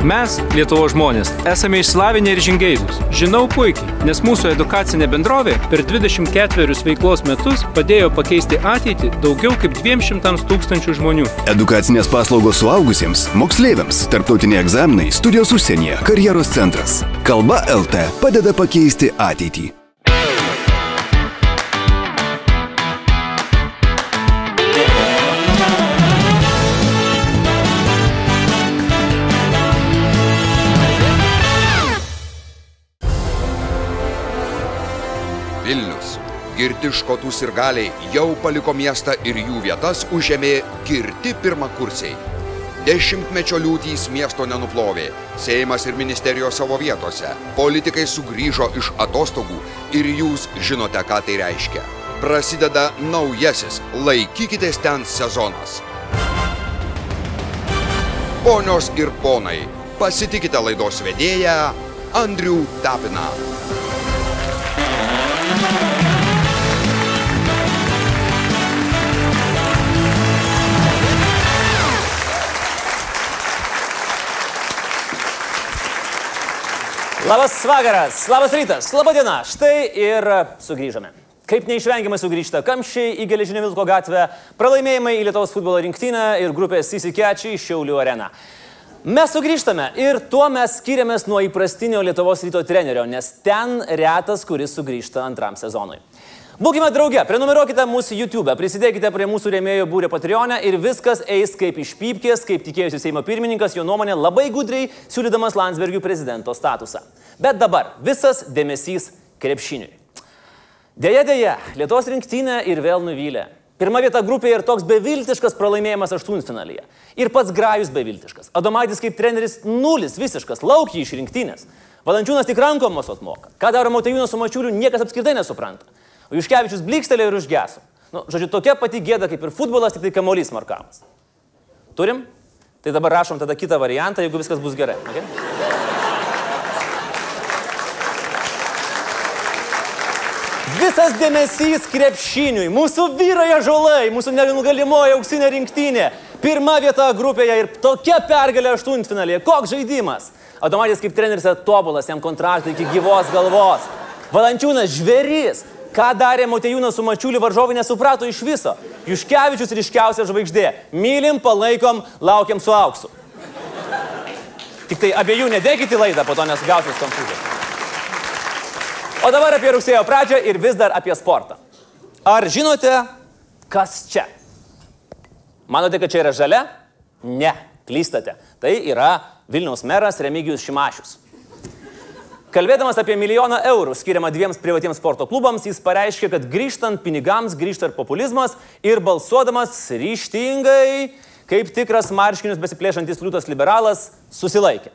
Mes, Lietuvo žmonės, esame išslavinę ir žingeidus. Žinau puikiai, nes mūsų edukacinė bendrovė per 24 veiklos metus padėjo pakeisti ateitį daugiau kaip 200 tūkstančių žmonių. Edukacinės paslaugos suaugusiems, moksleiviams, tarptautiniai egzaminai, studijos užsienyje, karjeros centras. Kalba LT padeda pakeisti ateitį. Girti škotų sirgaliai jau paliko miestą ir jų vietas užėmė girti pirmakursiai. Dešimtmečio liūtys miesto nenuplovė. Seimas ir ministerijos savo vietose. Politikai sugrįžo iš atostogų ir jūs žinote, ką tai reiškia. Prasideda naujasis laikykitės ten sezonas. Ponios ir ponai, pasitikite laidos vedėją Andrių Tapiną. Labas vakaras, labas rytas, laba diena. Štai ir sugrįžome. Kaip neišvengiamai sugrįžta kamščiai į Geležinio Vilko gatvę, pralaimėjimai į Lietuvos futbolo rinktinę ir grupės įsikečiai į Šiaulių areną. Mes sugrįžtame ir tuo mes skiriamės nuo įprastinio Lietuvos ryto trenerio, nes ten retas, kuris sugrįžta antram sezonui. Būkime drauge, prenumeruokite mūsų YouTube, prisidėkite prie mūsų rėmėjų būrio Patreon ir viskas eis kaip iš pypkės, kaip tikėjusi Seimo pirmininkas, jo nuomonė labai gudriai siūlydamas Landsbergių prezidento statusą. Bet dabar visas dėmesys krepšiniui. Deja, deja, Lietuvos rinktinė ir vėl nuvylė. Pirma vieta grupėje ir toks beviltiškas pralaimėjimas aštuntfinalyje. Ir pats Grajus beviltiškas. Adomaitis kaip treneris nulis visiškas, laukia iš rinktinės. Valančiūnas tik rankom mosot moka. Ką daro Motajūnas su Mačiūriu, niekas apskritai nesupranta. O Juškevičius blikstelė ir užgeso. Nu, žodžiu, tokia pati gėda kaip ir futbolas, tik tai kamuolys markamas. Turim? Tai dabar rašom tada kitą variantą, jeigu viskas bus gerai. Okay? Visas dėmesys krepšiniui, mūsų vyrai žolai, mūsų nenugalimoji auksinė rinktinė. Pirma vieta grupėje ir tokia pergalė aštuntfinalėje. Koks žaidimas? Adomaitis kaip treneris yra tobulas, jam kontraktai iki gyvos galvos. Valančiūnas žvėrys. Ką darė Motejūnas su Mačiuliu varžovai nesuprato iš viso. Juškevičius ryškiausia žvaigždė. Mylim, palaikom, laukiam su auksu. Tik tai abiejų nedėkite laidą, po to nesugausiu konfūzijos. O dabar apie rugsėjo pradžią ir vis dar apie sportą. Ar žinote, kas čia? Manote, kad čia yra žalia? Ne, klystate. Tai yra Vilniaus meras Remigijus Šimašius. Kalbėdamas apie milijoną eurų skiriamą dviems privatiems sporto klubams, jis pareiškė, kad grįžtant pinigams grįžta ir populizmas ir balsuodamas ryštingai, kaip tikras marškinius besiplėšantis liūtas liberalas, susilaikė.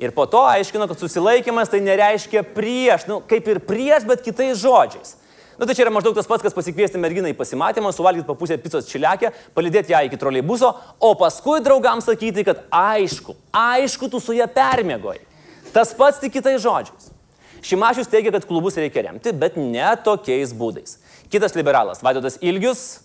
Ir po to aiškino, kad susilaikimas tai nereiškia prieš, nu, kaip ir prieš, bet kitais žodžiais. Na nu, tai čia yra maždaug tas pats, kas pasikviesti merginą į pasimatymą, suvalgyti papusę picos čiliakę, palidėti ją iki troleibuso, o paskui draugams sakyti, kad aišku, aišku, tu su ją permėgoji. Tas pats tik kitais žodžiais. Šimašius teigia, kad klubus reikia remti, bet ne tokiais būdais. Kitas liberalas, Vaidotas Ilgius,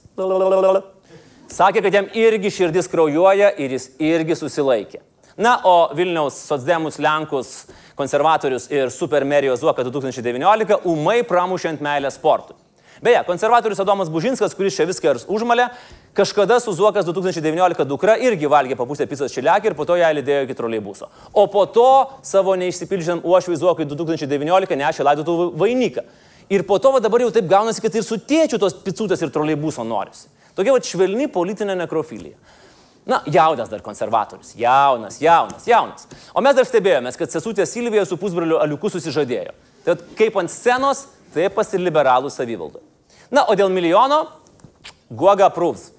sakė, kad jam irgi širdis kraujuoja ir jis irgi susilaikė. Na, o Vilniaus socdemus Lenkus, konservatorius ir supermerijos Zuoka 2019 umai pramušiant meilę sportui. Beje, konservatorius Adomas Bužinskas, kuris čia viską užmalė, kažkada su Zuokas 2019 dukra irgi valgė papusę pizzos čiliakį ir po to ją lydėjo iki troleibuso. O po to savo neišsipildžiam uošvai Zuokai 2019 nešė laidotų vainiką. Ir po to va, dabar jau taip gaunasi, kad ir su tėčiu tos pizzutės ir troleibuso norisi. Tokia va švelni politinė nekrofilija. Na, jaunas dar konservatorius. Jaunas, jaunas, jaunas. O mes dar stebėjomės, kad sesutė Silvija su pusbroliu Aliuku susižadėjo. Tai kaip ant scenos, taip pas ir liberalų savivaldą. Na, o dėl milijono, Guoga Prūvs.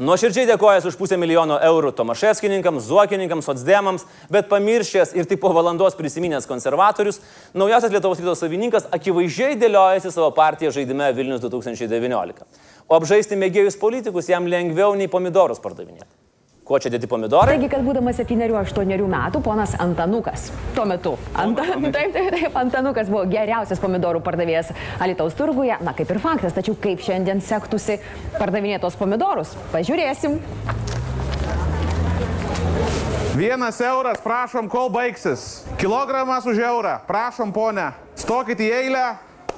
Nuoširdžiai dėkojas už pusę milijono eurų Tomaševskininkams, Zuokininkams, Sotsdemams, bet pamiršęs ir tik po valandos prisiminęs konservatorius, naujasias Lietuvos ryto savininkas akivaizdžiai dėliojasi savo partiją žaidime Vilnius 2019. O apžaisti mėgėjus politikus jam lengviau nei pomidorus pardavinėti. Kuo čia dėti pomidorai? Taigi, kad būdamas 7-8 metų, ponas Antanukas, tuo metu, Anta, taip, taip, taip, Antanukas buvo geriausias pomidorų pardavėjas Alitaus turguje, na kaip ir faktas, tačiau kaip šiandien sektųsi pardavinėtos pomidorus, pažiūrėsim. Vienas euras, prašom, kol baigsis. Kilogramas už eurą, prašom, ponė. Stokit į eilę,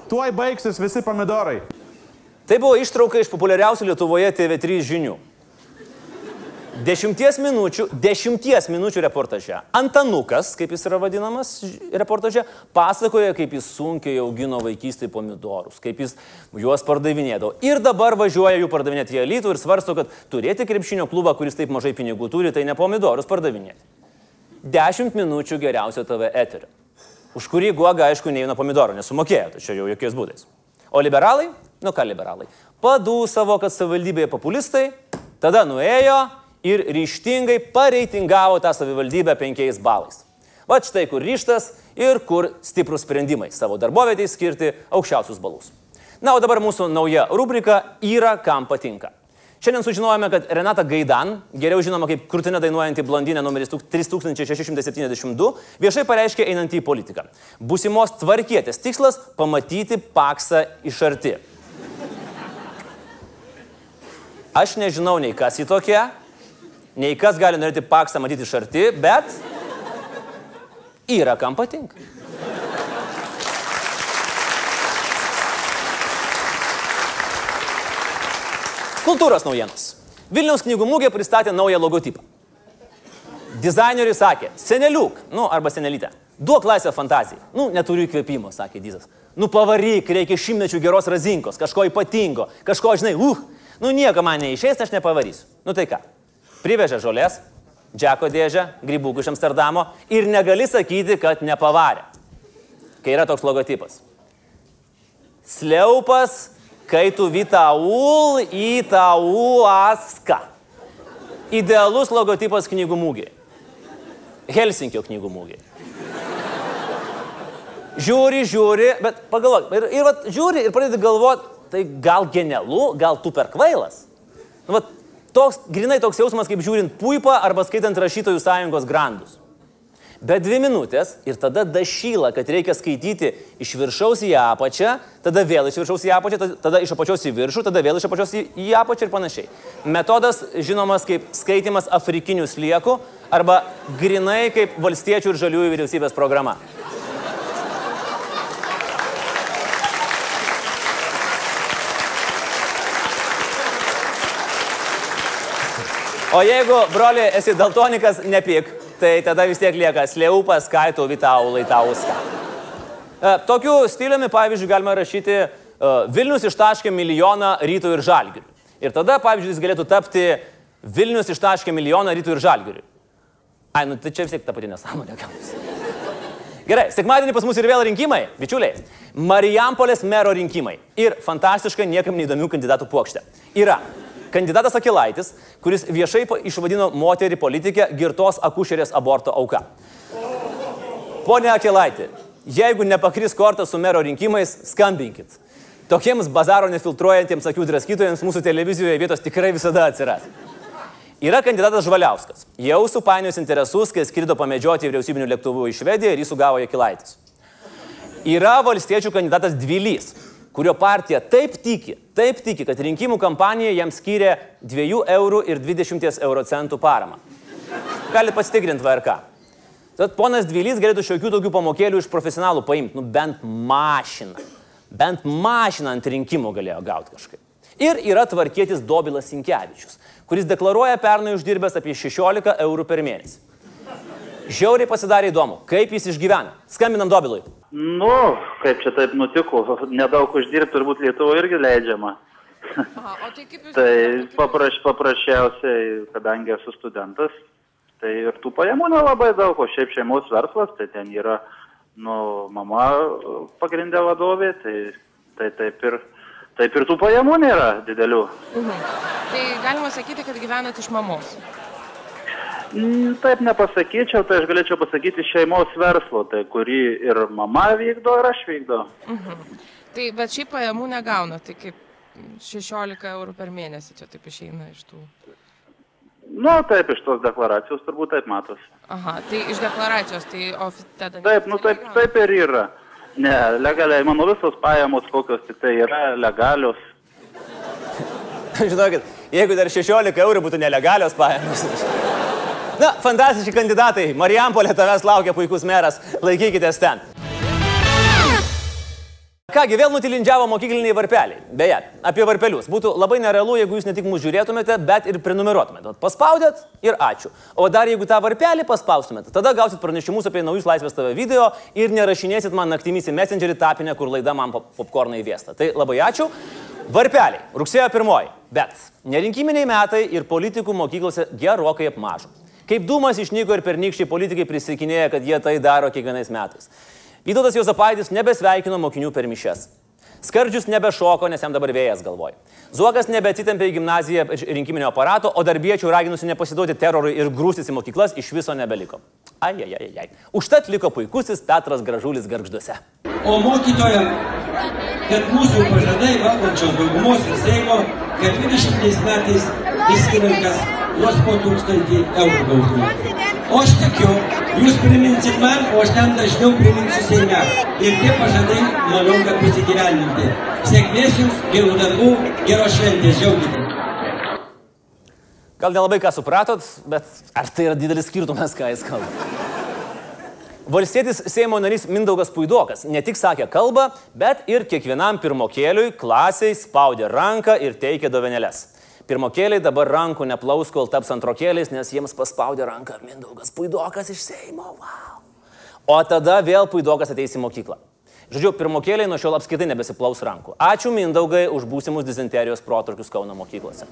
tuoj baigsis visi pomidorai. Tai buvo ištrauka iš populiariausių Lietuvoje TV3 žinių. Dešimties minučių, dešimties minučių reportaže. Antanukas, kaip jis yra vadinamas reportaže, pasakoja, kaip jis sunkiai augino vaikystėje pomidorus, kaip jis juos pardavinėdavo. Ir dabar važiuoja jų pardavinėti į Alytų ir svarsto, kad turėti krepšinio klubą, kuris taip mažai pinigų turi, tai ne pomidorus pardavinėti. Dešimt minučių geriausio TV eterio. Už kurį guoga, aišku, neįna pomidorų, nesumokėjo, tačiau jau jokiais būdais. O liberalai, nu ką liberalai, padūsavo, kad savivaldybėje populistai, tada nuėjo ir ryštingai pareitingavo tą savivaldybę penkiais balais. Va štai kur ryštas ir kur stiprus sprendimai savo darbovietėje skirti aukščiausius balus. Na, o dabar mūsų nauja rubrika yra kam patinka. Šiandien sužinojome, kad Renata Gaidan, geriau žinoma kaip krūtinė dainuojanti blondinė numeris 3672, viešai pareiškė einantį į politiką. Būsimos tvarkietės tikslas - pamatyti paksą iš arti. Aš nežinau nei kas į tokia, nei kas gali norėti paksą matyti iš arti, bet yra kam patinka. Kultūros naujienos. Vilniaus knygų mūgė pristatė naują logotipą. Dizaineriui sakė, seneliuk, nu arba senelytė, duok laisvę fantazijai. Nu, neturiu įkvėpimo, sakė Dizas. Nu, pavaryk, reikia šimtmečių geros razinkos, kažko ypatingo, kažko, žinai, uh, nu nieko man neišės, aš nepavarysiu. Nu tai ką, privežė žolės, džeko dėžę, grybukų iš Amsterdamo ir negali sakyti, kad nepavarė. Kai yra toks logotipas. Sliaupas, kai tu vitaul į tau aska. Idealus logotipas knygų mūgiai. Helsinkio knygų mūgiai. Žiūri, žiūri, bet pagalvok, ir, ir vat, žiūri ir pradedi galvoti, tai gal genialu, gal tu per kvailas. Nu, vat, toks, grinai toks jausmas, kaip žiūrint puipą arba skaitant rašytojų sąjungos grandus. Bet dvi minutės ir tada dašyla, kad reikia skaityti iš viršaus į apačią, tada vėl iš viršaus į apačią, tada iš apačios į viršų, tada vėl iš apačios į, į apačią ir panašiai. Metodas žinomas kaip skaitimas afrikinių sliekų arba grinai kaip valstiečių ir žaliųjų vyriausybės programa. O jeigu, broli, esi daltonikas, nepik, tai tada vis tiek lieka sleupas, kaitų, vitau, laitauska. E, Tokiu stiliumi, pavyzdžiui, galima rašyti e, Vilnius ištaškė milijoną rytų ir žalgirių. Ir tada, pavyzdžiui, jis galėtų tapti Vilnius ištaškė milijoną rytų ir žalgirių. Ai, nu tai čia vis tiek ta pati nesąmonė gaunasi. Gerai, sekmadienį pas mus ir vėl rinkimai, bičiuliai. Marijampolės mero rinkimai. Ir fantastiška niekam neįdomių kandidatų puokštė. Yra kandidatas Akilaitis, kuris viešai išvadino moterį politikę girtos akušerės aborto auka. Pone Akilaitį, jeigu nepakris kortas su mero rinkimais, skambinkit. Tokiems bazaro nefiltruojantiems akių draskytojams mūsų televizijoje vietos tikrai visada atsiras. Yra kandidatas Žvaliauskas. Jau supainius interesus, kai skrido pamedžioti vyriausybinių lėktuvų į Švediją ir jį sugavo Jekilaitis. Yra valstiečių kandidatas Dvilys, kurio partija taip tiki, taip tiki, kad rinkimų kampanija jam skyrė 2 eurų ir 20 euro centų paramą. Galite pasitikrinti VRK. Tad ponas Dvilys galėtų šiokių tokių pamokėlių iš profesionalų paimti, nu bent mašiną. Bent mašiną ant rinkimų galėjo gauti kažkaip. Ir yra tvarkėtis Dobilas Sinkevičius, kuris deklaruoja pernai uždirbęs apie 16 eurų per mėnesį. Žiauriai pasidarė įdomu, kaip jis išgyvena. Skambinam Dobilui. Nu, kaip čia taip nutiko, nedaug uždirbti turbūt Lietuvoje irgi leidžiama. Aha, o tai kaip jūs... Tai papraš, paprasčiausiai, kadangi esu studentas, tai ir tų pajamų nelabai daug, o šiaip šeimos verslas, tai ten yra, nu, mama pagrindė vadovė, tai, tai taip, ir, taip ir tų pajamų nėra didelių. Tai galima sakyti, kad gyvenat iš mamos. Mm, Taip nepasakyčiau, tai aš galėčiau pasakyti šeimos verslo, tai kurį ir mama vykdo, ir aš vykdo. Tai bet šiaip pajamų negauna, tai kaip 16 eurų per mėnesį čia taip išeina iš tų. Nu, taip, iš tos deklaracijos turbūt taip matosi. Aha, tai iš deklaracijos, tai ofi- tada... Taip, nu taip, taip ir yra. Ne, legaliai, mano visos pajamos, kokios tik tai yra legalios. Žinokit, jeigu dar 16 eurų būtų nelegalios pajamos. Na, fantastiški kandidatai. Marijampolė tavęs laukia puikus meras. Laikykitės ten. Kągi, vėl nutilindžiavo mokykliniai varpeliai. Beje, apie varpelius. Būtų labai nerealu, jeigu jūs ne tik mūsų žiūrėtumėte, bet ir prenumeruotumėte. Paspaudėt ir ačiū. O dar jeigu tą varpelį paspaustumėte, tada gausit pranešimus apie naujus Laisvės TV video ir nerašinėsit man naktimis į Messengerį tapinę, kur laida man pop- popkorną įvesta. Tai labai ačiū. Varpeliai. Rugsėjo pirmoji. Bet nerinkiminiai metai ir politikų mokyklose gerokai apmažo. Kaip dūmas išnyko ir pernykščiai politikai prisikinėja, kad jie tai daro kiekvienais metais. Vytautas Jozapaitis nebesveikino mokinių per mišes. Skardžius nebešoko, nes jam dabar vėjas galvoj. Zuokas nebecitempė į gimnaziją rinkiminio aparato, o darbiečių raginusi nepasiduoti terorui ir grūstis į mokyklas iš viso nebeliko. Ai, ai, ai, ai. Užtat liko puikusis Petras Gražulis garžduose. O mokytoja, kad mūsų pažadai valdančios daugumos ir Seimo, kad 20 metais įskirinkas vos po tūkstantį eurų gautų. O aš tikiu, jūs priminsit man, o aš ten dažniau priminsiu Seime. Ir tie pažadai, manau, kad bus įgyvendinti. Sėkmės jums, gerų darbų, geros šventės, džiaugitės. Gal nelabai ką supratot, bet ar tai yra didelis skirtumas, ką jis kalba? Valstietis Seimo narys Mindaugas Puidokas ne tik sakė kalbą, bet ir kiekvienam pirmokėliui klasiai spaudė ranką ir teikė dovenėlės. Pirmokėliai dabar rankų neplaus, kol taps antrokėliais, nes jiems paspaudė ranką Mindaugas Puidokas iš Seimo. Wow. O tada vėl Puidokas ateis į mokyklą. Žodžiu, pirmokėliai nuo šiol apskaitai nebesiplaus rankų. Ačiū Mindaugai už būsimus dizenterijos protrukius Kauno mokyklose.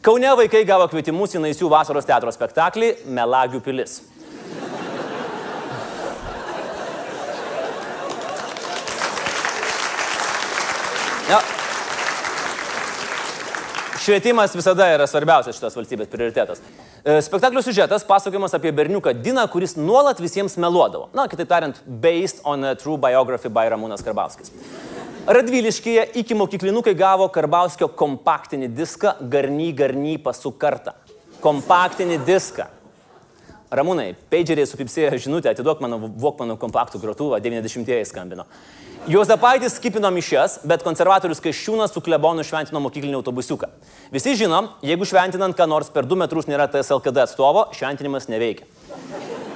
Kaune vaikai gavo kvietimus į Naisių vasaros teatro spektaklį Melagių pilis. Švietimas visada yra svarbiausias šitas valstybės prioritetas. E, Spektaklio siužetas pasakojimas apie berniuką Diną, kuris nuolat visiems meluodavo. Na, kitaip tariant, based on a true biography by Ramūnas Karbauskis. Radviliškėje iki mokyklinukai gavo Karbauskio kompaktinį diską Garny Garny pasų kartą. Kompaktinį diską. Ramūnai, pageriai supipsėjo žinutę, atiduok mano Vokmano kompaktų grotuvą, 90-ieji skambino. Juozapaitis skipino mišes, bet konservatorius Kaščiūnas su klebonu šventino mokyklinį autobusiuką. Visi žinom, jeigu šventinant ką nors per du metrus nėra TSLKD atstovo, šventinimas neveikia.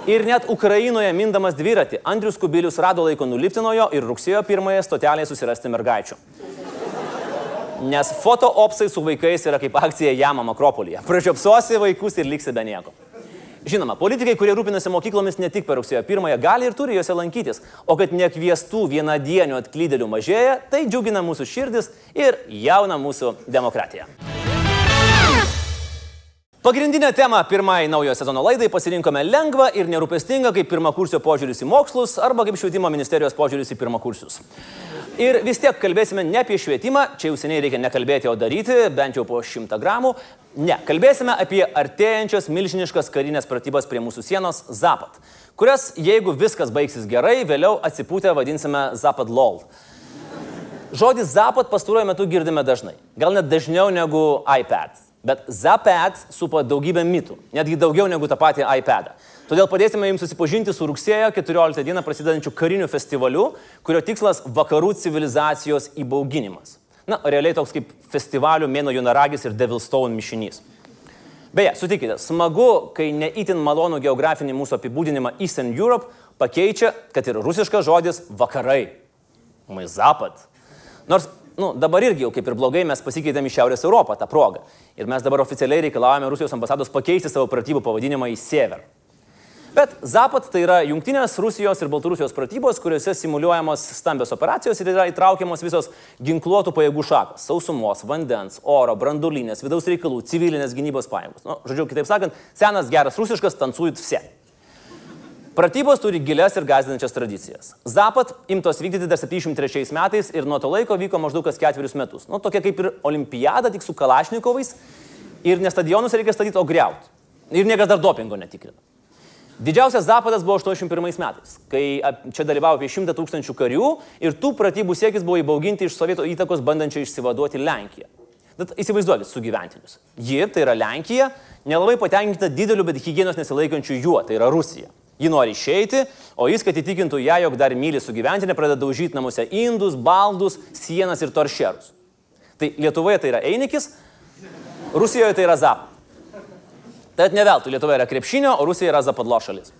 Ir net Ukrainoje mindamas dviratį, Andrius Kubilius rado laiko nulipti nuo jo ir rugsėjo pirmąją stotelėje susirasti mergaičių. Nes fotoopsai su vaikais yra kaip akcija Jamam Akropolyje. Pražiopsosi vaikus ir liksi be nieko. Žinoma, politikai, kurie rūpinasi mokyklomis ne tik per rugsėjo pirmąją, gali ir turi juose lankytis, o kad nekviestų vienadienių atklydėlių mažėja, tai džiugina mūsų širdis ir jauna mūsų demokratija. Pagrindinę temą pirmai naujo sezono laidai pasirinkome lengvą ir nerūpestingą kaip pirmakursio požiūris į mokslus arba kaip švietimo ministerijos požiūris į pirmakursius. Ir vis tiek kalbėsime ne apie švietimą, čia jau seniai reikia nekalbėti, o daryti, bent jau po 100 gramų. Ne, kalbėsime apie artėjančias milžiniškas karinės pratybas prie mūsų sienos Zapat, kurias, jeigu viskas baigsis gerai, vėliau atsipūtę vadinsime Zapat LOL. Žodį Zapat pastaruoju metu girdime dažnai, gal net dažniau negu iPad. Bet Zapat supa daugybę mitų, netgi daugiau negu tą patį iPadą. Todėl padėsime jums susipažinti su rugsėjo 14 dieną prasidedančiu kariniu festivaliu, kurio tikslas - vakarų civilizacijos įbauginimas. Na, realiai toks kaip festivalių mėno Junaragis ir Devilstone mišinys. Beje, sutikite, smagu, kai neįtin malonų geografinį mūsų apibūdinimą Eastern Europe pakeičia, kad ir rusiškas žodis vakarai. Maizapat. Nors, nu, dabar irgi jau kaip ir blogai mes pasikeitėme į Šiaurės Europą tą progą. Ir mes dabar oficialiai reikalavome Rusijos ambasados pakeisti savo pratybų pavadinimą į Sever. Bet Zapat tai yra jungtinės Rusijos ir Baltarusijos pratybos, kuriuose simuliuojamos stambios operacijos ir yra įtraukiamos visos ginkluotų pajėgų šakos - sausumos, vandens, oro, brandulinės, vidaus reikalų, civilinės gynybos pajėgos. Nu, žodžiu, kitaip sakant, senas geras rusiškas tancuit vse. Pratybos turi gilias ir gazdinančias tradicijas. Zapat imtos vykdyti dar 73 metais ir nuo to laiko vyko maždaug kas ketverius metus. Nu, tokia kaip ir olimpiada, tik su kalašnikovais. Ir ne stadionus reikia statyti, o greuti. Ir niekas dar dopingo netikrina. Didžiausias Zapadas buvo 81 metais, kai čia dalyvavo apie 100 tūkstančių karių ir tų pratybų siekis buvo įbauginti iš sovietų įtakos bandančią išsivaduoti Lenkiją. Bet įsivaizduokit sugyventinius. Ji, tai yra Lenkija, nelabai patenkinta dideliu, bet hygienos nesilaikančiu juo, tai yra Rusija. Ji nori išeiti, o jis, kad įtikintų ją, jog dar myli sugyventinę, pradeda daužyti namuose indus, baldus, sienas ir toršerus. Tai Lietuvoje tai yra Einikis, Rusijoje tai yra Zap. Tad ne veltui Lietuva yra krepšinio, o Rusija yra zapadlo šalis.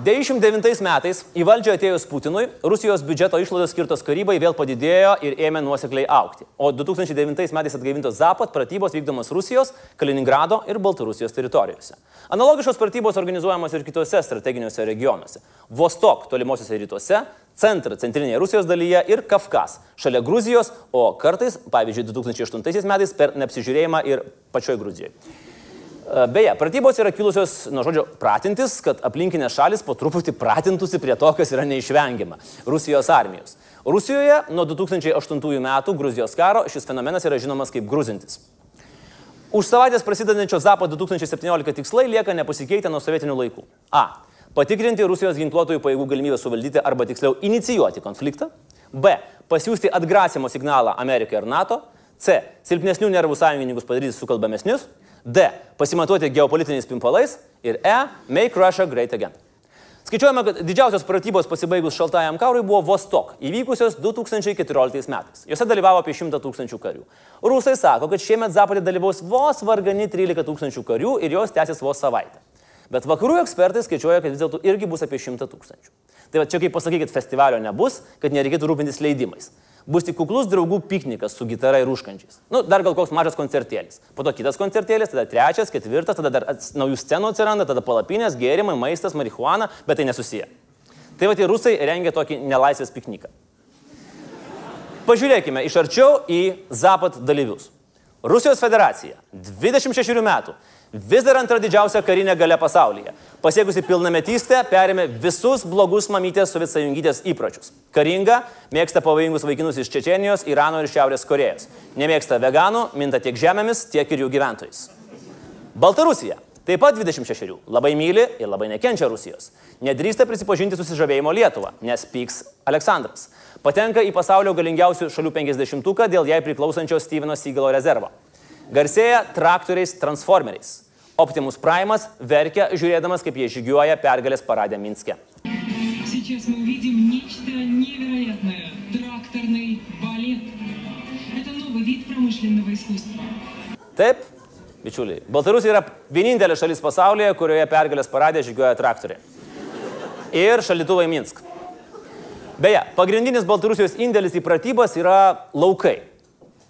99 metais į valdžią atėjus Putinui, Rusijos biudžeto išlaidos skirtos karybai vėl padidėjo ir ėmė nuosekliai aukti. O 2009 metais atgaivintos Zapad pratybos vykdomos Rusijos, Kaliningrado ir Baltarusijos teritorijose. Analogiškos pratybos organizuojamos ir kitose strateginiuose regionuose. Vostok tolimuosiuose rytuose, centrą centrinėje Rusijos dalyje ir Kafkas šalia Gruzijos, o kartais, pavyzdžiui, 2008 metais per neapsižiūrėjimą ir pačioj Gruzijoje. Beje, pratybos yra kilusios nuo žodžio pratintis, kad aplinkinės šalis po truputį pratintųsi prie to, kas yra neišvengiama - Rusijos armijos. Rusijoje nuo 2008 metų Gruzijos karo šis fenomenas yra žinomas kaip gruzintis. Už savaitės prasidedančio Zapo 2017 tikslai lieka nepasikeitę nuo sovietinių laikų. A. Patikrinti Rusijos ginkluotojų pajėgų galimybę suvaldyti arba tiksliau inicijuoti konfliktą. B. Pasiūsti atgrasimo signalą Amerikai ir NATO. C. Silpnesnių nervų sąjungininkus padaryti sukalbamesnius. D. Pasimatuoti geopolitiniais pimpalais. Ir E. Make Russia great again. Skaičiuojama, kad didžiausios pratybos pasibaigus šaltajam karui buvo Vostok, įvykusios 2014 metais. Jose dalyvavo apie 100 tūkstančių karių. Rusai sako, kad šiemet Zapatė dalyvaus vos vargani 13 tūkstančių karių ir jos tęsis vos savaitę. Bet vakarų ekspertai skaičiuoja, kad vis dėlto irgi bus apie 100 tūkstančių. Tai va čia kaip pasakykit, festivalio nebus, kad nereikėtų rūpintis leidimais bus tik kuklus draugų piknikas su gitara ir užkandžiais. Nu, dar gal koks mažas koncertėlis. Po to kitas koncertėlis, tada trečias, ketvirtas, tada dar naujų scenų atsiranda, tada palapinės, gėrimai, maistas, marihuana, bet tai nesusiję. Tai va tie rusai rengia tokį nelaisvės pikniką. Pažiūrėkime iš arčiau į Zapat dalyvius. Rusijos federacija 26 metų vis dar antra didžiausia karinė gale pasaulyje. Pasiekusi pilnametystę, perėmė visus blogus mamytės Sovietsąjungytės įpročius. Karinga, mėgsta pavojingus vaikinus iš Čečenijos, Irano ir Šiaurės Korejos. Nemėgsta veganų, minta tiek žemėmis, tiek ir jų gyventojais. Baltarusija. Taip pat 26. Labai myli ir labai nekenčia Rusijos. Nedrįsta prisipažinti susižavėjimo Lietuvą, nes pyks Aleksandras. Patenka į pasaulio galingiausių šalių 50-uką dėl jai priklausančio Steveno Sygalo rezervo Garsėja traktoriais transformeriais. Optimus Primas verkia, žiūrėdamas, kaip jie žygiuoja pergalės paradę Minske. Сейчас мы увидим нечто невероятное. Тракторный балет. Это новый вид промышленного искусства. Taip, bičiuliai. Baltarusija yra vienintelė šalis pasaulyje, kurioje pergalės paradė žygiuoja traktoriai. Ir šalituvai Minsk. Beje, pagrindinis Baltarusijos indėlis į pratybas yra laukai.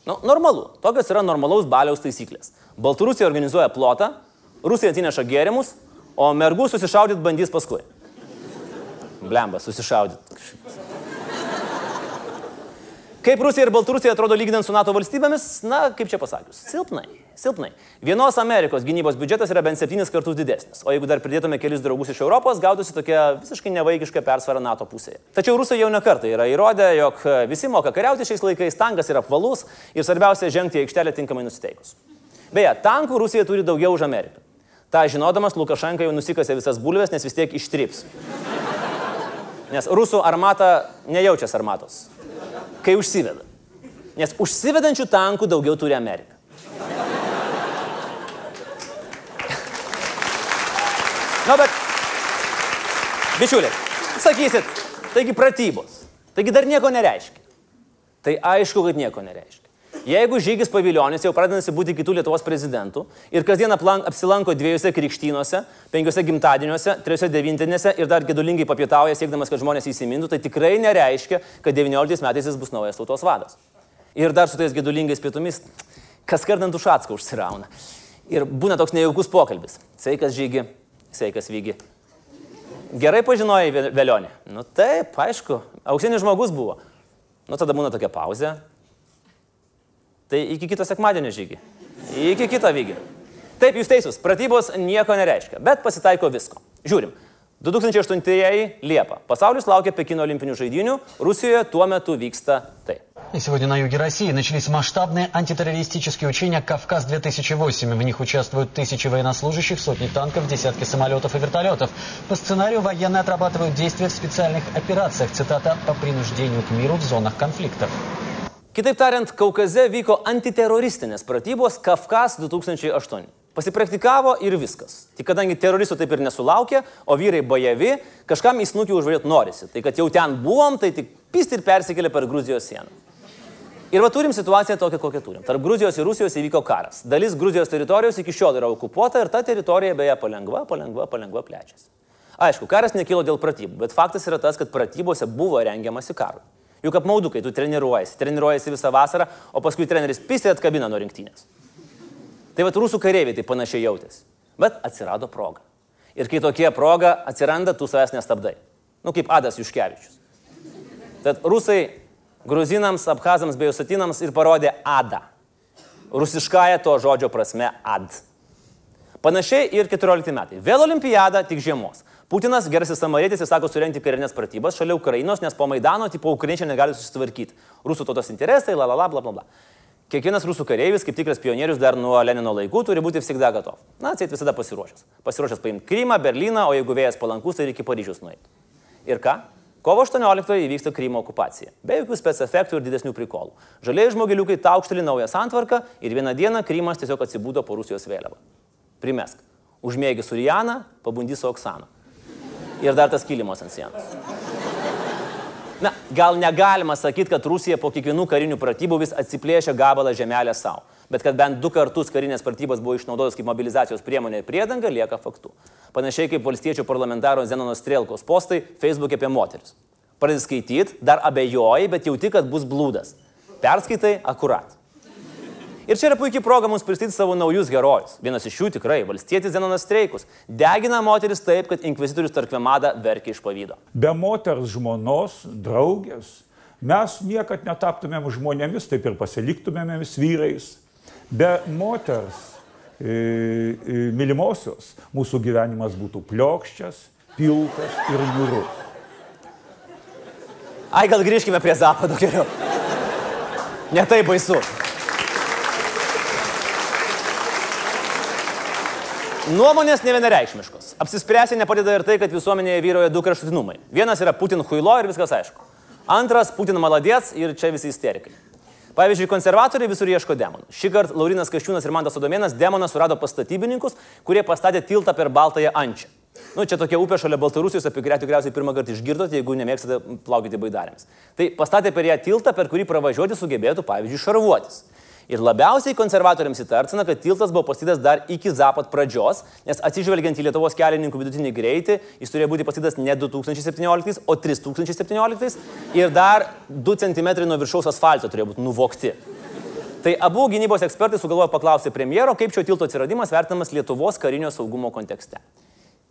Nu, normalu. Tokios yra normalaus baliaus taisyklės. Baltarusija organizuoja plotą, Rusija atsineša gėrimus, o mergų susišaudyti bandys paskui. Blemba, susišaudyti. Kaip Rusija ir Baltarusija atrodo lyginant su NATO valstybėmis? Na, kaip čia pasakius, silpnai. Silpnai. Vienos Amerikos gynybos biudžetas yra bent septynis kartus didesnis, o jeigu dar pridėtume kelis draugus iš Europos, gautųsi tokia visiškai nevaikiška persvara NATO pusėje. Tačiau rusai jau nekartą yra įrodę, jog visi moka kariauti šiais laikais, tankas yra apvalus ir svarbiausia žengti į aikštelę tinkamai nusiteikus. Beje, tankų Rusija turi daugiau už Ameriką. Ta žinodamas, Lukašenka jau nusikasė visas bulves, nes vis tiek ištrips. Nes rusų armata nejaučia armatos kai užsiveda. Nes užsivedančių tankų daugiau turi Amerika. Na, bet, bičiuliai, sakysit, taigi pratybos, taigi dar nieko nereiškia. Tai aišku, kad nieko nereiškia. Jeigu žygis paviljonis jau pradedasi būti kitų Lietuvos prezidentų ir kasdien apsilanko dviejose krikštynuose, penkiose gimtadieniuose, trijose devintinėse ir dar gedulingai papietauja siekdamas, kad žmonės įsimintų, tai tikrai nereiškia, kad 19 metais jis bus naujas tautos vadas. Ir dar su tais gedulingais pietumis, kas kardant už atską užsirauna. Ir būna toks nejaukus pokalbis. Sveikas žygi, sveikas vygi. Gerai pažinojai Velionį. Nu taip, aišku, auksinis žmogus buvo. Nu tada būna tokia pauzė, Tai iki kito sekmadienio žygį. Iki kito vygį. Taip, jūs teisūs, pratybos nieko nereiškia, bet pasitaiko visko. Žiūrim. 2008 Liepa. Pekino olimpinių žaidynių, Rusijoje tuo metu vyksta tai. И сегодня на юге России начались масштабные антитеррористические учения «Кавказ-2008». В них участвуют тысячи военнослужащих, сотни танков, десятки самолетов и вертолетов. По сценарию военные отрабатывают действия в специальных операциях, цитата, по принуждению к миру в зонах конфликтов. Kitaip tariant, Kaukaze vyko antiteroristinės pratybos Kafkas 2008. Pasipraktikavo ir viskas. Tik kadangi teroristų taip ir nesulaukė, o vyrai bajavi, kažkam į snukį užvarėt norisi. Tai kad jau ten buvom, tai tik pist ir persikėlė per Gruzijos sieną. Ir va turim situaciją tokią, kokią turim. Tarp Gruzijos ir Rusijos įvyko karas. Dalis Gruzijos teritorijos iki šiol yra okupuota ir ta teritorija beje palengva, palengva, palengva plečiasi. Aišku, karas nekilo dėl pratybų, bet faktas yra tas, kad pratybose buvo rengiamasi karui. Juk apmaudu, kai tu treniruojasi, treniruojasi visą vasarą, o paskui treneris pisė atkabina nuo rinktinės. Tai vad rusų kareiviai tai panašiai jautėsi. Bet atsirado proga. Ir kai tokie proga atsiranda, tu savęs nestabdai. Nu kaip Adas Juškevičius. Tad rusai gruzinams, abhazams bei usatinams ir parodė Adą. Rusiškąją to žodžio prasme Ad. Panašiai ir 14 metai. Vėl olimpiada, tik žiemos. Putinas, gerasis samarietis, įsako surenti karinės pratybas šalia Ukrainos, nes po Maidano, tipo, ukrainiečiai negali susitvarkyti. Rusų tautos interesai, la la la, bla bla bla. Kiekvienas rusų kareivis, kaip tikras pionierius dar nuo Lenino laikų, turi būti visada gatov. Na, atseit visada pasiruošęs. Pasiruošęs paimti Krymą, Berliną, o jeigu vėjas palankus, tai iki Paryžiaus nueiti. Ir ką? Kovo 18 įvyksta Krymo okupacija. Be jokių specefektų ir didesnių prikolų. Žaliai žmogeliukai taukšteli naują santvarką ir vieną dieną Krymas tiesiog atsibūdo po Rusijos vėliavą. Primesk. Užmėgi su Rijana, pabundi su Oksana. Ir dar tas kilimas ant sienos. Na, gal negalima sakyti, kad Rusija po kiekvienų karinių pratybų vis atsiplėšia gabalą žemelę savo. Bet kad bent du kartus karinės pratybos buvo išnaudotos kaip mobilizacijos priemonė ir priedanga, lieka faktu. Panašiai kaip valstiečių parlamentaro Zenono Strelkos postai Facebook'e apie moteris. Pradedi skaityti, dar abejoji, bet jauti, kad bus blūdas. Perskaitai akurat. Ir čia yra puikiai proga mums pristatyti savo naujus herojus. Vienas iš jų tikrai - valstietis Zenonas Streikus. Degina moteris taip, kad inkvizitorius Tarkvemada verkia iš pavydo. Be moters žmonos, draugės, mes niekad netaptumėm žmonėmis, taip ir pasiliktumėmėmis vyrais. Be moters e, e, mylimosios mūsų gyvenimas būtų pliokščias, pilkas ir niurus. Ai, gal grįžkime prie Zapado geriau. Netai baisu. Nuomonės ne vienareikšmiškos. Apsispręsti nepadeda ir tai, kad visuomenėje vyroja du kraštutinumai. Vienas yra Putin huilo ir viskas aišku. Antras - Putin maladėts ir čia visi isterikai. Pavyzdžiui, konservatoriai visur ieško demonų. Šį kartą Laurinas Kaščiūnas ir Mantas Odomėnas demoną surado pas statybininkus, kurie pastatė tiltą per Baltąją Ančią. Nu, čia tokia upė šalia Baltarusijos, apie kurią tikriausiai pirmą kartą išgirdote, jeigu nemėgstate plaukyti baidarėmis. Tai pastatė per ją tiltą, per kurį pravažiuoti sugebėtų, pavyzdžiui, šarvuotis. Ir labiausiai konservatoriams įtartina, kad tiltas buvo pastatytas dar iki Zapat pradžios, nes atsižvelgiant į Lietuvos kelininkų vidutinį greitį, jis turėjo būti pastatytas ne 2017, o 3017 ir dar 2 cm nuo viršaus asfalto turėjo būti nuvokti. Tai abu gynybos ekspertai sugalvojo paklausyti premjero, kaip šio tilto atsiradimas vertinamas Lietuvos karinio saugumo kontekste.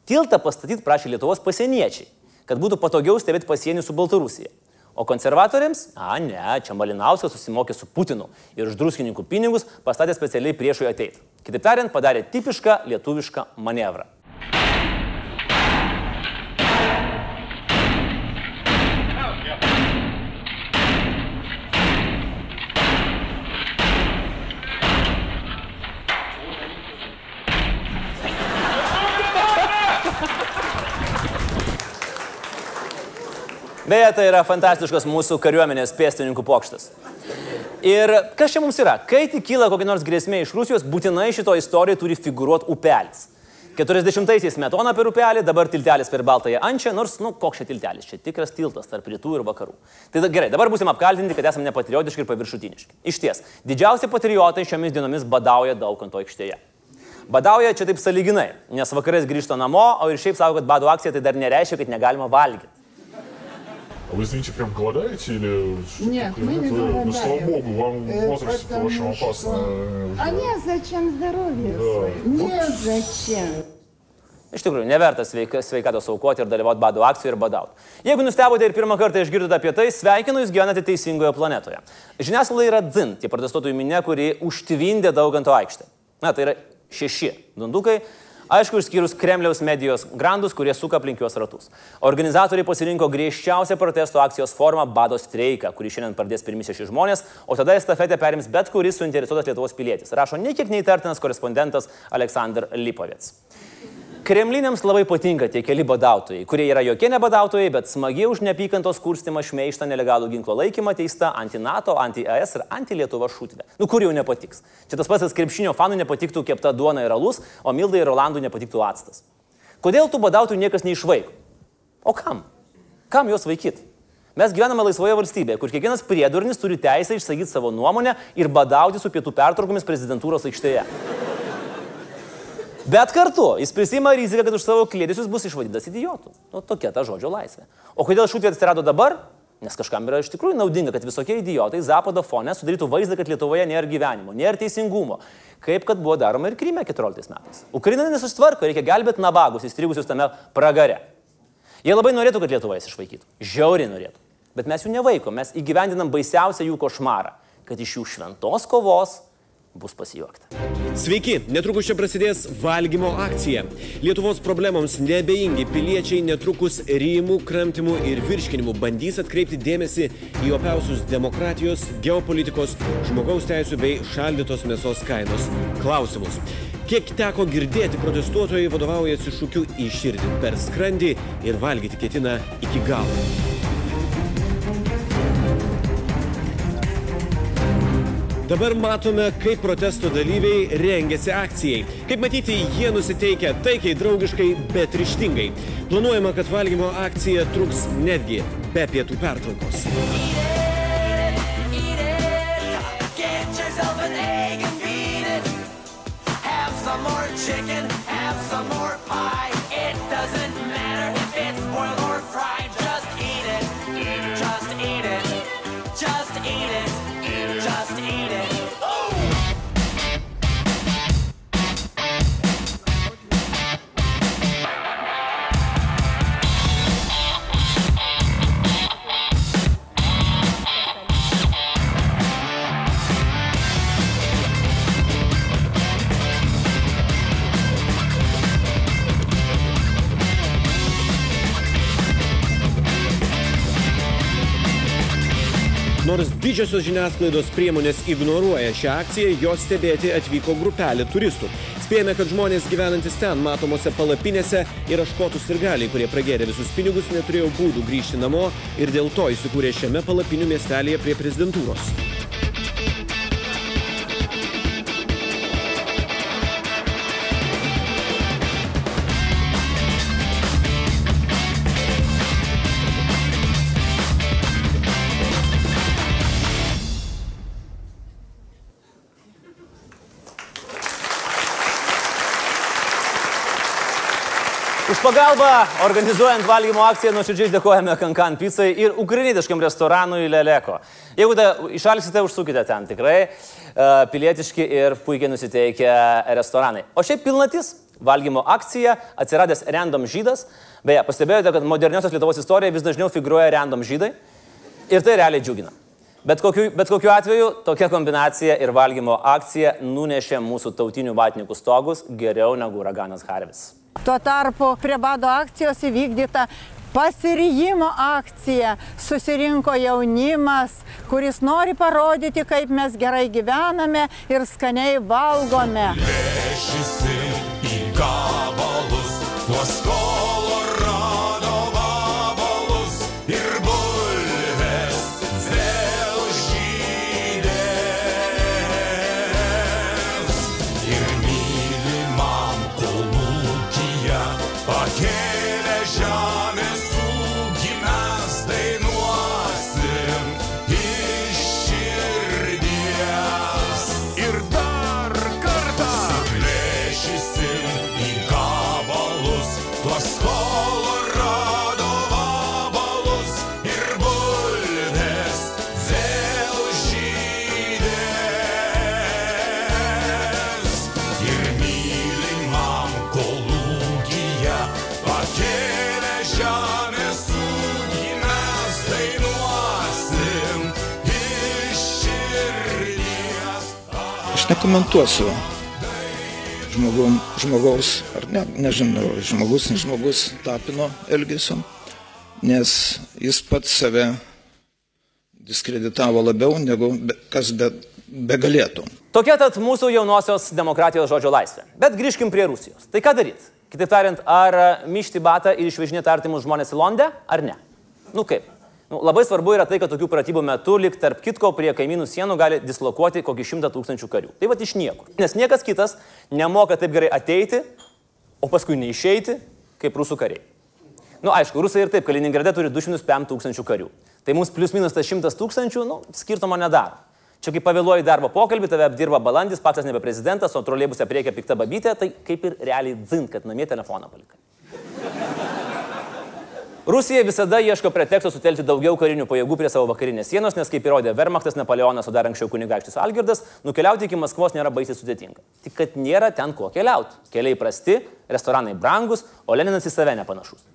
Tiltą pastatyti prašė Lietuvos pasieniečiai, kad būtų patogiau stebėti pasienį su Baltarusija. O konservatoriams, a ne, čia Malinauskas susimokė su Putinu ir už druskininkų pinigus pastatė specialiai priešui ateiti. Kitaip tariant, padarė tipišką lietuvišką manevrą. Beje, tai yra fantastiškas mūsų kariuomenės pėstininkų pokštas. Ir kas čia mums yra? Kai tik kyla kokia nors grėsmė iš Rusijos, būtinai šito istorijoje turi figuruoti upelis. 40-aisiais metona per upelį, dabar tiltelis per Baltąją Ančią, nors, nu, koks čia tiltelis, čia tikras tiltas tarp rytų ir vakarų. Tai da, gerai, dabar būsim apkaltinti, kad esame nepatriotiški ir paviršutiniški. Iš ties, didžiausi patriotai šiomis dienomis badauja Daukanto aikštėje. Badauja čia taip saliginai, nes vakarais grįžta namo, o ir šiaip sako, kad bado akcija tai dar nereiškia, kad negalima valgyti. А вы, извините, прям голодаете или что Нет, такое? мы не Это, Ну, голодаем. слава богу, вам в Э, возрасте потому вашем что- опасно. уже. А нет, зачем здоровье Да. свое? Нет, зачем? Iš tikrųjų, neverta sveika, sveikatos aukoti ir dalyvauti bado akcijoje ir badauti. Jeigu nustebote ir pirmą kartą išgirdote apie tai, sveikinu, jūs gyvenate teisingoje planetoje. Žiniasklaida yra dzin, tie protestuotojų minė, kuri užtvindė Dauganto aikštę. Na, tai yra šeši dundukai. Aišku, išskyrus Kremliaus medijos grandus, kurie suka aplink juos ratus. Organizatoriai pasirinko griežčiausią protesto akcijos formą - bado streiką, kurį šiandien pradės pirmi šeši žmonės, o tada estafetę perims bet kuris suinteresuotas Lietuvos pilietis. Rašo niekiek neįtartinas korespondentas Aleksandr Lipovets. Kremliniams labai patinka tie keli badautojai, kurie yra jokie nebadautojai, bet smagiai už neapykantos kurstimą šmeištą nelegalų ginklo laikymą teista anti-NATO, anti-ES ir anti-Lietuva šūtinė. Nu kur jau nepatiks. Čia tas pats krepšinio fanų nepatiktų kepta duona ir alus, o Mildai ir Rolandui nepatiktų actas. Kodėl tų badautojų niekas neišvaiko? O kam? Kam juos vaikyti? Mes gyvename laisvoje valstybėje, kur kiekvienas priedurnis turi teisę išsakyti savo nuomonę ir badauti su pietų pertraukomis prezidentūros aikštėje. Bet kartu jis prisima riziką, kad už savo klėdėsius bus išvadytas idiotų. Nu, tokia ta žodžio laisvė. O kodėl šūtvė atsirado dabar? Nes kažkam yra iš tikrųjų naudinga, kad visokie idiotai Zapodo fone sudarytų vaizdą, kad Lietuvoje nėra gyvenimo, nėra teisingumo. Kaip kad buvo daroma ir Kryme 14 metais. Ukraina nesusitvarko, reikia gelbėti nabagus įstrigusius tame pragare. Jie labai norėtų, kad Lietuva jas išvaikytų. Žiauriai norėtų. Bet mes jų nevaikom, mes įgyvendinam baisiausią jų košmarą, kad iš jų šventos kovos bus pasijuokta. Sveiki, netrukus čia prasidės valgymo akcija. Lietuvos problemoms nebeingi piliečiai netrukus rymų, kramtimų ir virškinimų bandys atkreipti dėmesį į opiausius demokratijos, geopolitikos, žmogaus teisų bei šaldytos mėsos kainos klausimus. Kiek teko girdėti, protestuotojai vadovaujasi šūkiu iširdinti per skrandį ir valgyti ketina iki galo. Dabar matome, kaip protesto dalyviai rengiasi akcijai. Kaip matyti, jie nusiteikia taikiai, draugiškai, bet ryštingai. Planuojama, kad valgymo akcija truks netgi be pietų pertraukos. chicken, Nors didžiosios žiniasklaidos priemonės ignoruoja šią akciją, jos stebėti atvyko grupelė turistų. Spėjame, kad žmonės gyvenantis ten matomose palapinėse yra škotų sirgaliai, kurie pragėrė visus pinigus, neturėjo būdų grįžti namo ir dėl to įsikūrė šiame palapinių miestelėje prie prezidentūros. Pagalbą organizuojant valgymo akciją nuoširdžiai dėkojame Kankan pizzai ir ukrainietiškam restoranui Leleko. Jeigu da, išalksite, užsukite ten tikrai. Uh, pilietiški ir puikiai nusiteikę restoranai. O šiaip pilnatis valgymo akcija atsiradęs random žydas. Beje, pastebėjote, kad moderniosios Lietuvos istorijoje vis dažniau figuruoja random žydai. Ir tai realiai džiugina. Bet kokiu, bet kokiu atveju tokia kombinacija ir valgymo akcija nunešė mūsų tautinių vatnikų stogus geriau negu uraganas Harvis. Tuo tarpu prie bado akcijos įvykdyta pasirijimo akcija. Susirinko jaunimas, kuris nori parodyti, kaip mes gerai gyvename ir skaniai valgome. Plėšysi į gabalus tuos kolorado Aš nekomentuosiu žmogum, žmogaus, ar ne, nežinau, žmogus, ne žmogus tapino elgesio, nes jis pats save diskreditavo labiau negu be, kas be, begalėtų. Tokia tad mūsų jaunosios demokratijos žodžio laisvė. Bet grįžkim prie Rusijos. Tai ką daryti? Kitaip tariant, ar myšti batą ir išvežinėti artimus žmonės į Londę, ar ne? Nu kaip? Nu, labai svarbu yra tai, kad tokių pratybų metu, lik tarp kitko, prie kaimynų sienų gali dislokuoti kokį šimtą tūkstančių karių. Tai va iš niekur. Nes niekas kitas nemoka taip gerai ateiti, o paskui neišeiti, kaip rusų kariai. Nu, aišku, rusai ir taip, Kaliningrade turi 205 tūkstančių karių. Tai mums plius minus tas 100 tūkstančių, nu, skirtumo nedaro. Čia kaip pavėluoji darbo pokalbį, tave apdirba balandis, paktas nebe prezidentas, o troliai bus apriekia pikta babytė, tai kaip ir realiai dzin, kad namie telefoną palikai. Rusija visada ieško preteksto sutelkti daugiau karinių pajėgų prie savo vakarinės sienos, nes kaip įrodė Wehrmachtas, Napoleonas, o dar anksčiau kunigaikštis Algirdas, nukeliauti iki Maskvos nėra baisiai sudėtinga. Tik kad nėra ten ko keliauti. Keliai prasti, restoranai brangus, o Leninas į save nepanašus.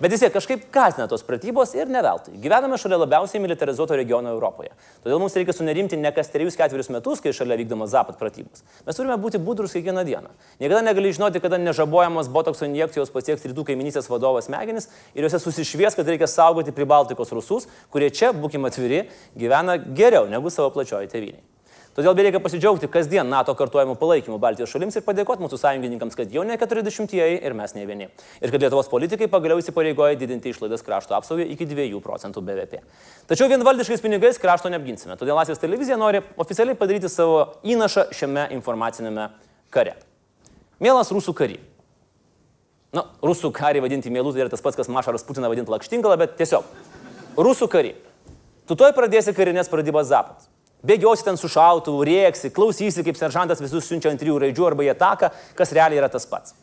Bet vis tiek kažkaip kasina tos pratybos ir ne veltui. Gyvename šalia labiausiai militarizuoto regiono Europoje. Todėl mums reikia sunerimti ne kas trejus ketverius metus, kai šalia vykdomos zapat pratybos. Mes turime būti budrus kiekvieną dieną. Niekada negali žinoti, kada nežabojamos botokso injekcijos pasieks rytų kaiminysės vadovas smegenis ir juose susišvies, kad reikia saugoti Pribaltikos rusus, kurie čia, būkime atviri, gyvena geriau negu savo plačioji tėvynė. Todėl bereikia pasidžiaugti kasdien NATO kartuojamų palaikymų Baltijos šalims ir padėkoti mūsų sąjungininkams, kad jau ne 40-ieji ir mes ne vieni. Ir kad Lietuvos politikai pagaliau įsipareigoja didinti išlaidas krašto apsaugai iki 2 procentų BVP. Tačiau vienvaldiškais pinigais krašto neapginsime. Todėl Laisvės televizija nori oficialiai padaryti savo įnašą šiame informacinėme kare. Mielas rusų kary. Na, rusų karį vadinti mielų tai yra tas pats, kas Mašaras Putiną vadinti lakštingalą, bet tiesiog. Rusų kary. Tu toj pradėsi karinės pradybas zapas. Bėgiosi ten su šautuvu, rėksi, klausysi, kaip seržantas visus siunčia ant trijų raidžių arba į ataką, kas realiai yra tas pats.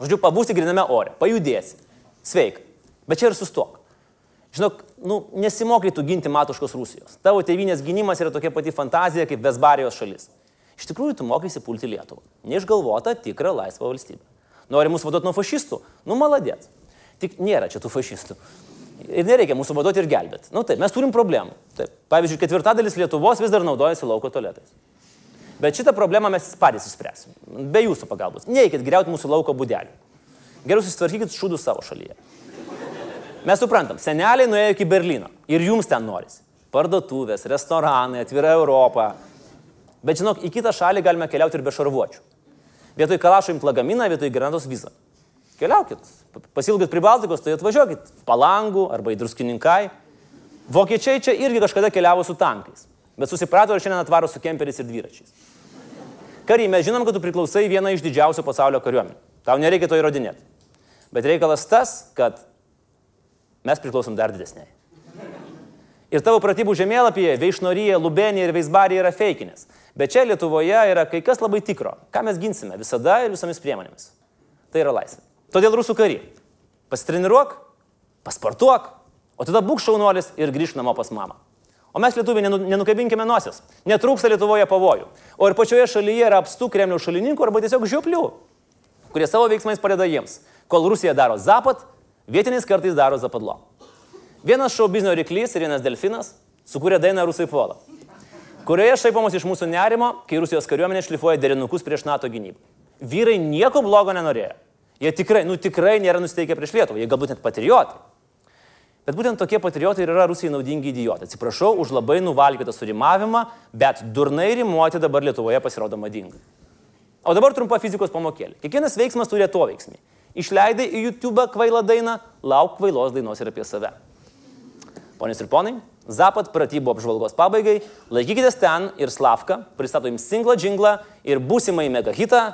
Žodžiu, pabūsi griname ore, pajudėsi. Sveika. Bet čia ir sustok. Žinok, nu, nesimokėtų ginti matuškos Rusijos. Tavo tėvynės gynimas yra tokia pati fantazija kaip Vesbarijos šalis. Iš tikrųjų, tu mokaisi pulti Lietuvą. Neišgalvota tikrą laisvą valstybę. Nori mūsų vaduoti nuo fašistų? Nu, maladėt. Tik nėra čia tų fašistų. Ir nereikia mūsų vaduoti ir gelbėti. Na nu, taip, mes turim problemų. Taip. Pavyzdžiui, ketvirtadalis Lietuvos vis dar naudojasi lauko tualetais. Bet šitą problemą mes patys išspręsim. Be jūsų pagalbos. Neikit greuti mūsų lauko būdelių. Geriau susitvarkykit šūdų savo šalyje. Mes suprantam, seneliai nuėjo iki Berlyno ir jums ten norisi. Parduotuvės, restoranai, atvira Europa. Bet žinok, į kitą šalį galime keliauti ir be šarvuočių. Vietoj kalašo imt lagaminą, vietoj granatos vizą. Keliaukit, pasilgit prie Baltikos, tai atvažiuokit palangų arba į druskininkai. Vokiečiai čia irgi kažkada keliavo su tankais, bet susiprato ir šiandien atvaro su kemperiais ir dviračiais. Kariai, mes žinom, kad tu priklausai vieną iš didžiausių pasaulio kariuomenių. Tau nereikia to įrodinėti. Bet reikalas tas, kad mes priklausom dar didesniai. Ir tavo pratybų žemėlapyje Veišnorija, Lubenija ir Veisbarija yra feikinės. Bet čia Lietuvoje yra kai kas labai tikro. Ką mes ginsime visada ir visomis priemonėmis. Tai yra laisvė. Todėl rusų kariai. Pasitreniruok, pasportuok, o tada būk šaunuolis ir grįžk namo pas mamą. O mes lietuviai nenu, nenukabinkime nosies. Netrūksta Lietuvoje pavojų. O ir pačioje šalyje yra apstų Kremliaus šalininkų arba tiesiog žioplių, kurie savo veiksmais padeda jiems. Kol Rusija daro zapat, vietiniais kartais daro zapadlo. Vienas šou biznio ryklys ir vienas delfinas sukūrė dainą Rusai puola, kurioje šaipamos iš mūsų nerimo, kai Rusijos kariuomenė šlifuoja derinukus prieš NATO gynybą. Vyrai nieko blogo nenorėjo. Jie tikrai, nu tikrai nėra nusteikę prieš Lietuvą, jie galbūt net patriotai. Bet būtent tokie patriotai ir yra Rusijai naudingi idiotai. Atsiprašau už labai nuvalgytą surimavimą, bet durnai rimuoti dabar Lietuvoje pasirodo madingai. O dabar trumpa fizikos pamokėlė. Kiekvienas veiksmas turi atoveiksmį. Išleidai į YouTube kvailą dainą, lauk kvailos dainos ir apie save. Ponios ir ponai, Zapat pratybų apžvalgos pabaigai, laikykitės ten ir Slavka pristato jums singlą džinglą ir būsimai megahitą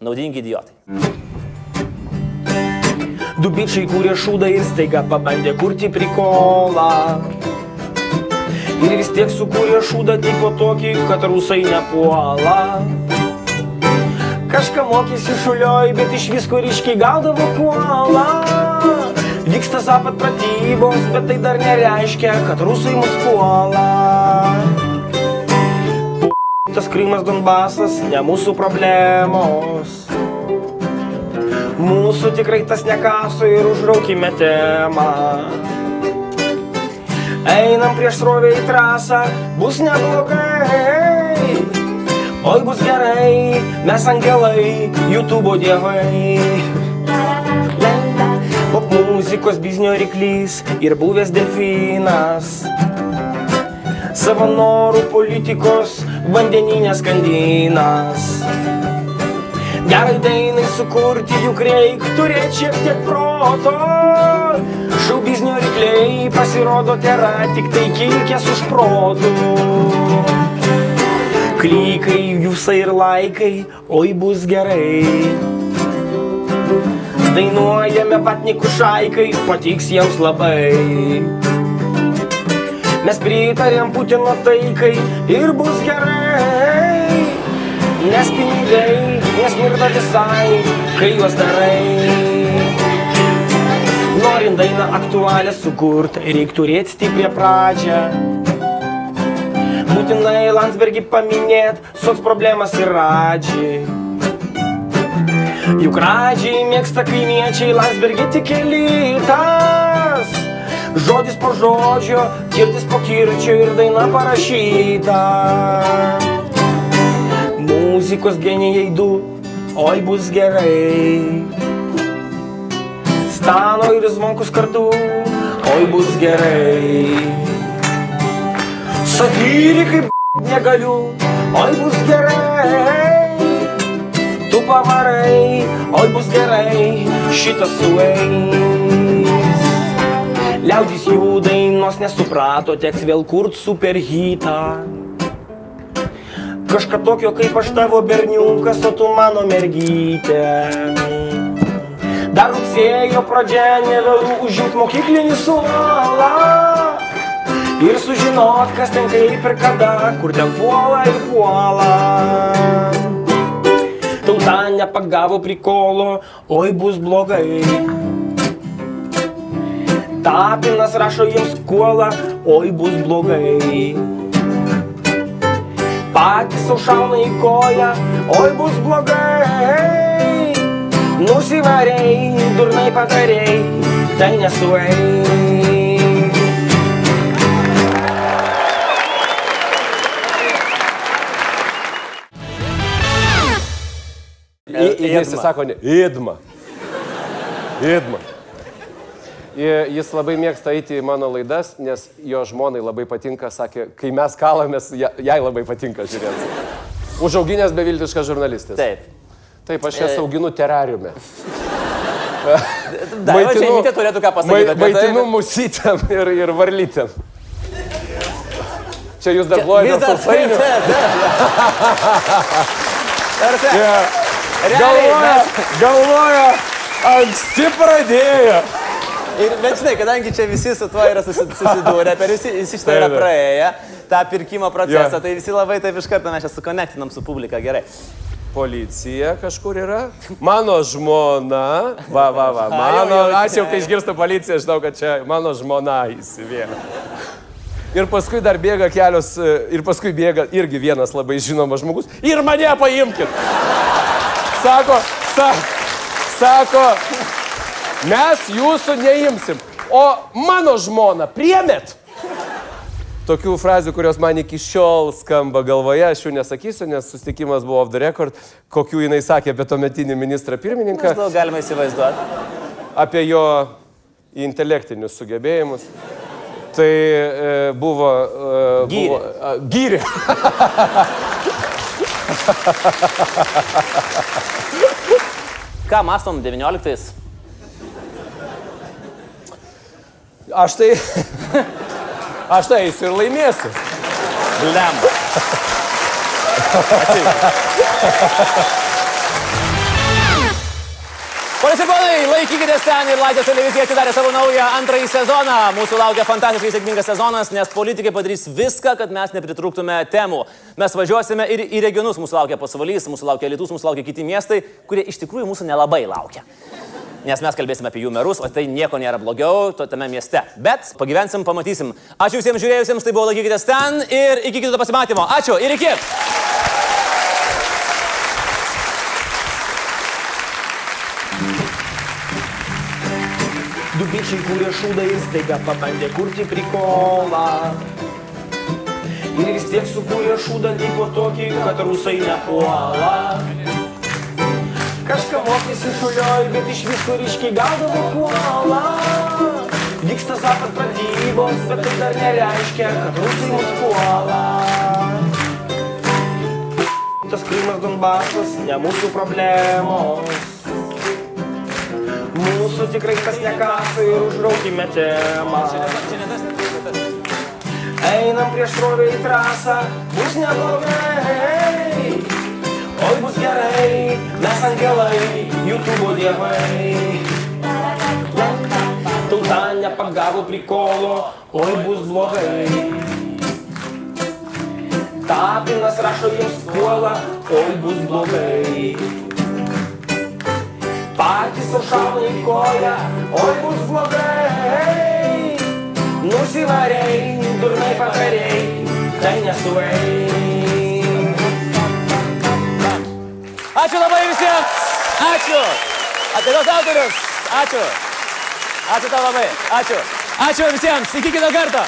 Naudingi idiotai. Du bičiai kūrė šūdą ir staiga pabandė kurti prikolą. Ir vis tiek sukūrė šūdą tipo tokį, kad rusai nepuola. Kažką mokėsi šulioj, bet iš visko ryškiai gaudavo kuolą. Vyksta zapat pratybos, bet tai dar nereiškia, kad rusai mus puola. Tas Krymas Donbasas, ne mūsų problemos. Mūsų tikrai tas nekaso ir užraukime temą. Einam prieš srovę į trasą, bus neblogai. Oi bus gerai, mes angelai, YouTube dievai. Pop muzikos biznio ryklys ir buvęs delfinas. Savo norų politikos vandeninės kandinas. Gerai dainai sukurti juk reik turėti šiek tiek proto. Šau biznio rykliai pasirodo tėra tik tai kilkės už protų. Klykai, jūsai ir laikai, oi bus gerai. Dainuojame vatnikų šaikai, patiks jiems labai. Mes pritarėm Putino taikai ir bus gerai. Nes pinigai nesmirda visai, kai juos darai. Norint dainą aktualią sukurti, reikia turėti stiprią pradžią. Būtinai Landsbergį paminėt, sots problemas ir radžiai. Juk radžiai mėgsta kaimiečiai, Landsbergį tik elitas. Žodis po žodžio, kirtis po kirčio ir daina parašyta. Muzikos genijai du, oi bus gerai. Stano ir zvonkus kartu, oi bus gerai. Satyrikai negaliu, oi bus gerai. Tu pavarai, oi bus gerai, šitas sueis. Liaudys jų dainos nesuprato, teks vėl kurt superhitą. Kažką tokio kaip aš tavo berniukas, o tu mano mergytė. Dar rugsėjo pradžia nevėlų užimt mokyklinį suolą. Ir sužinot, kas ten kaip ir kada, kur ten puola ir puola. Tauta nepagavo prikolo, oi bus blogai. Tapinas rašo jiems kuolą, oi bus blogai. Patys sau šauna į koją, oi bus blogai. Nusivarei, durnai padarei, tai nesuei. Jis sako, ne, Idma. Idma. Jis labai mėgsta eiti į mano laidas, nes jo žmonai labai patinka, sakė, kai mes kalamės, ja- jai labai patinka žiūrėti. Užauginęs beviltiškas žurnalistas. Taip. Taip, aš jas E- auginu terariume. Daiva Žemytė turėtų ką pasakyti tai, Maitinu bet- musytėm ir, ir varlytėm. Čia jūs dar dar- sausainių. Galvoja, galvoja, anksti pradėjo. Ir, bet žinai, kadangi čia visi su tuo yra susi- susidūrę, per visi, visi šitą yra praėję, tą pirkimo procesą, Jo. tai visi labai taip iš karto mes čia sukonektinam su publika gerai. Policija kažkur yra. Mano žmona. Va, va, va. Mano, aš jau kai išgirstu policiją, žinau, kad čia mano žmona įsivėlė. Ir paskui dar bėga kelios, e, ir paskui bėga irgi vienas labai žinomas žmogus. Ir mane paimkit. Sako, sa, sako, mes jūsų neimsim. O mano žmona priemėt. Tokių frazių, kurios man iki šiol skamba galvoje, aš jų nesakysiu, nes susitikimas buvo off the record, kokių jinai sakė apie tuometinį ministrą pirmininką, Maždaug galima įsivaizduoti. apie jo intelektinius sugebėjimus. Tai e, buvo... E, Gyrė. Buvo, a, gyrė. Ką mastom 19-ais? Aš tai... Aš tai eisiu ir laimėsiu. Blemba. Ponas ir ponai, laikykitės ten ir Latvijos televizija atidarė savo naują antrąjį sezoną. Mūsų laukia fantastiškai sėkmingas sezonas, nes politikai padarys viską, kad mes nepritrūktume temų. Mes važiuosime ir į regionus, mūsų laukia pasvalys, mūsų laukia Lietuvos, mūsų laukia kiti miestai, kurie iš tikrųjų mūsų nelabai laukia. Nes mes kalbėsime apie jų merus, o tai nieko nėra blogiau to tame mieste. Bet pagyvensim, pamatysim. Ačiū visiems žiūrėjusiems, tai buvo laikykitės ten ir iki kito pasimatymo. Ačiū ir iki. Du bičiai kūrė šūdais, staiga pabandė kurti prikolą. Ir vis tiek sukūrė šūdą tipo tokį, kad rusai nepuola. Kažką mokėsi šulioj, bet iš visko ryškiai gaudavo kuolą. Vyksta zapat pratybos, bet tai dar nereiškia, kad rusai mus puola. Tas Krymas Donbasas, ne mūsų problemos. Mūsų tikrai kas nekasa ir užraukime temą. Einam prieš srovę į trasą, bus neblogai. Oi bus gerai, Mes angelai, YouTube dievai. Tauta nepagavo prikolo, oi bus blogai. Tapinas rašo jiems puola, oi bus blogai. Patys šauna į koją, oi bus blogai. Nusivariai, durnai pakariai, tai nesuvai. Ačiū labai visiems. Ačiū. Tos autorius. Ačiū. Ačiū tau labai. Ačiū. Ačiū visiems. Iki kito karto.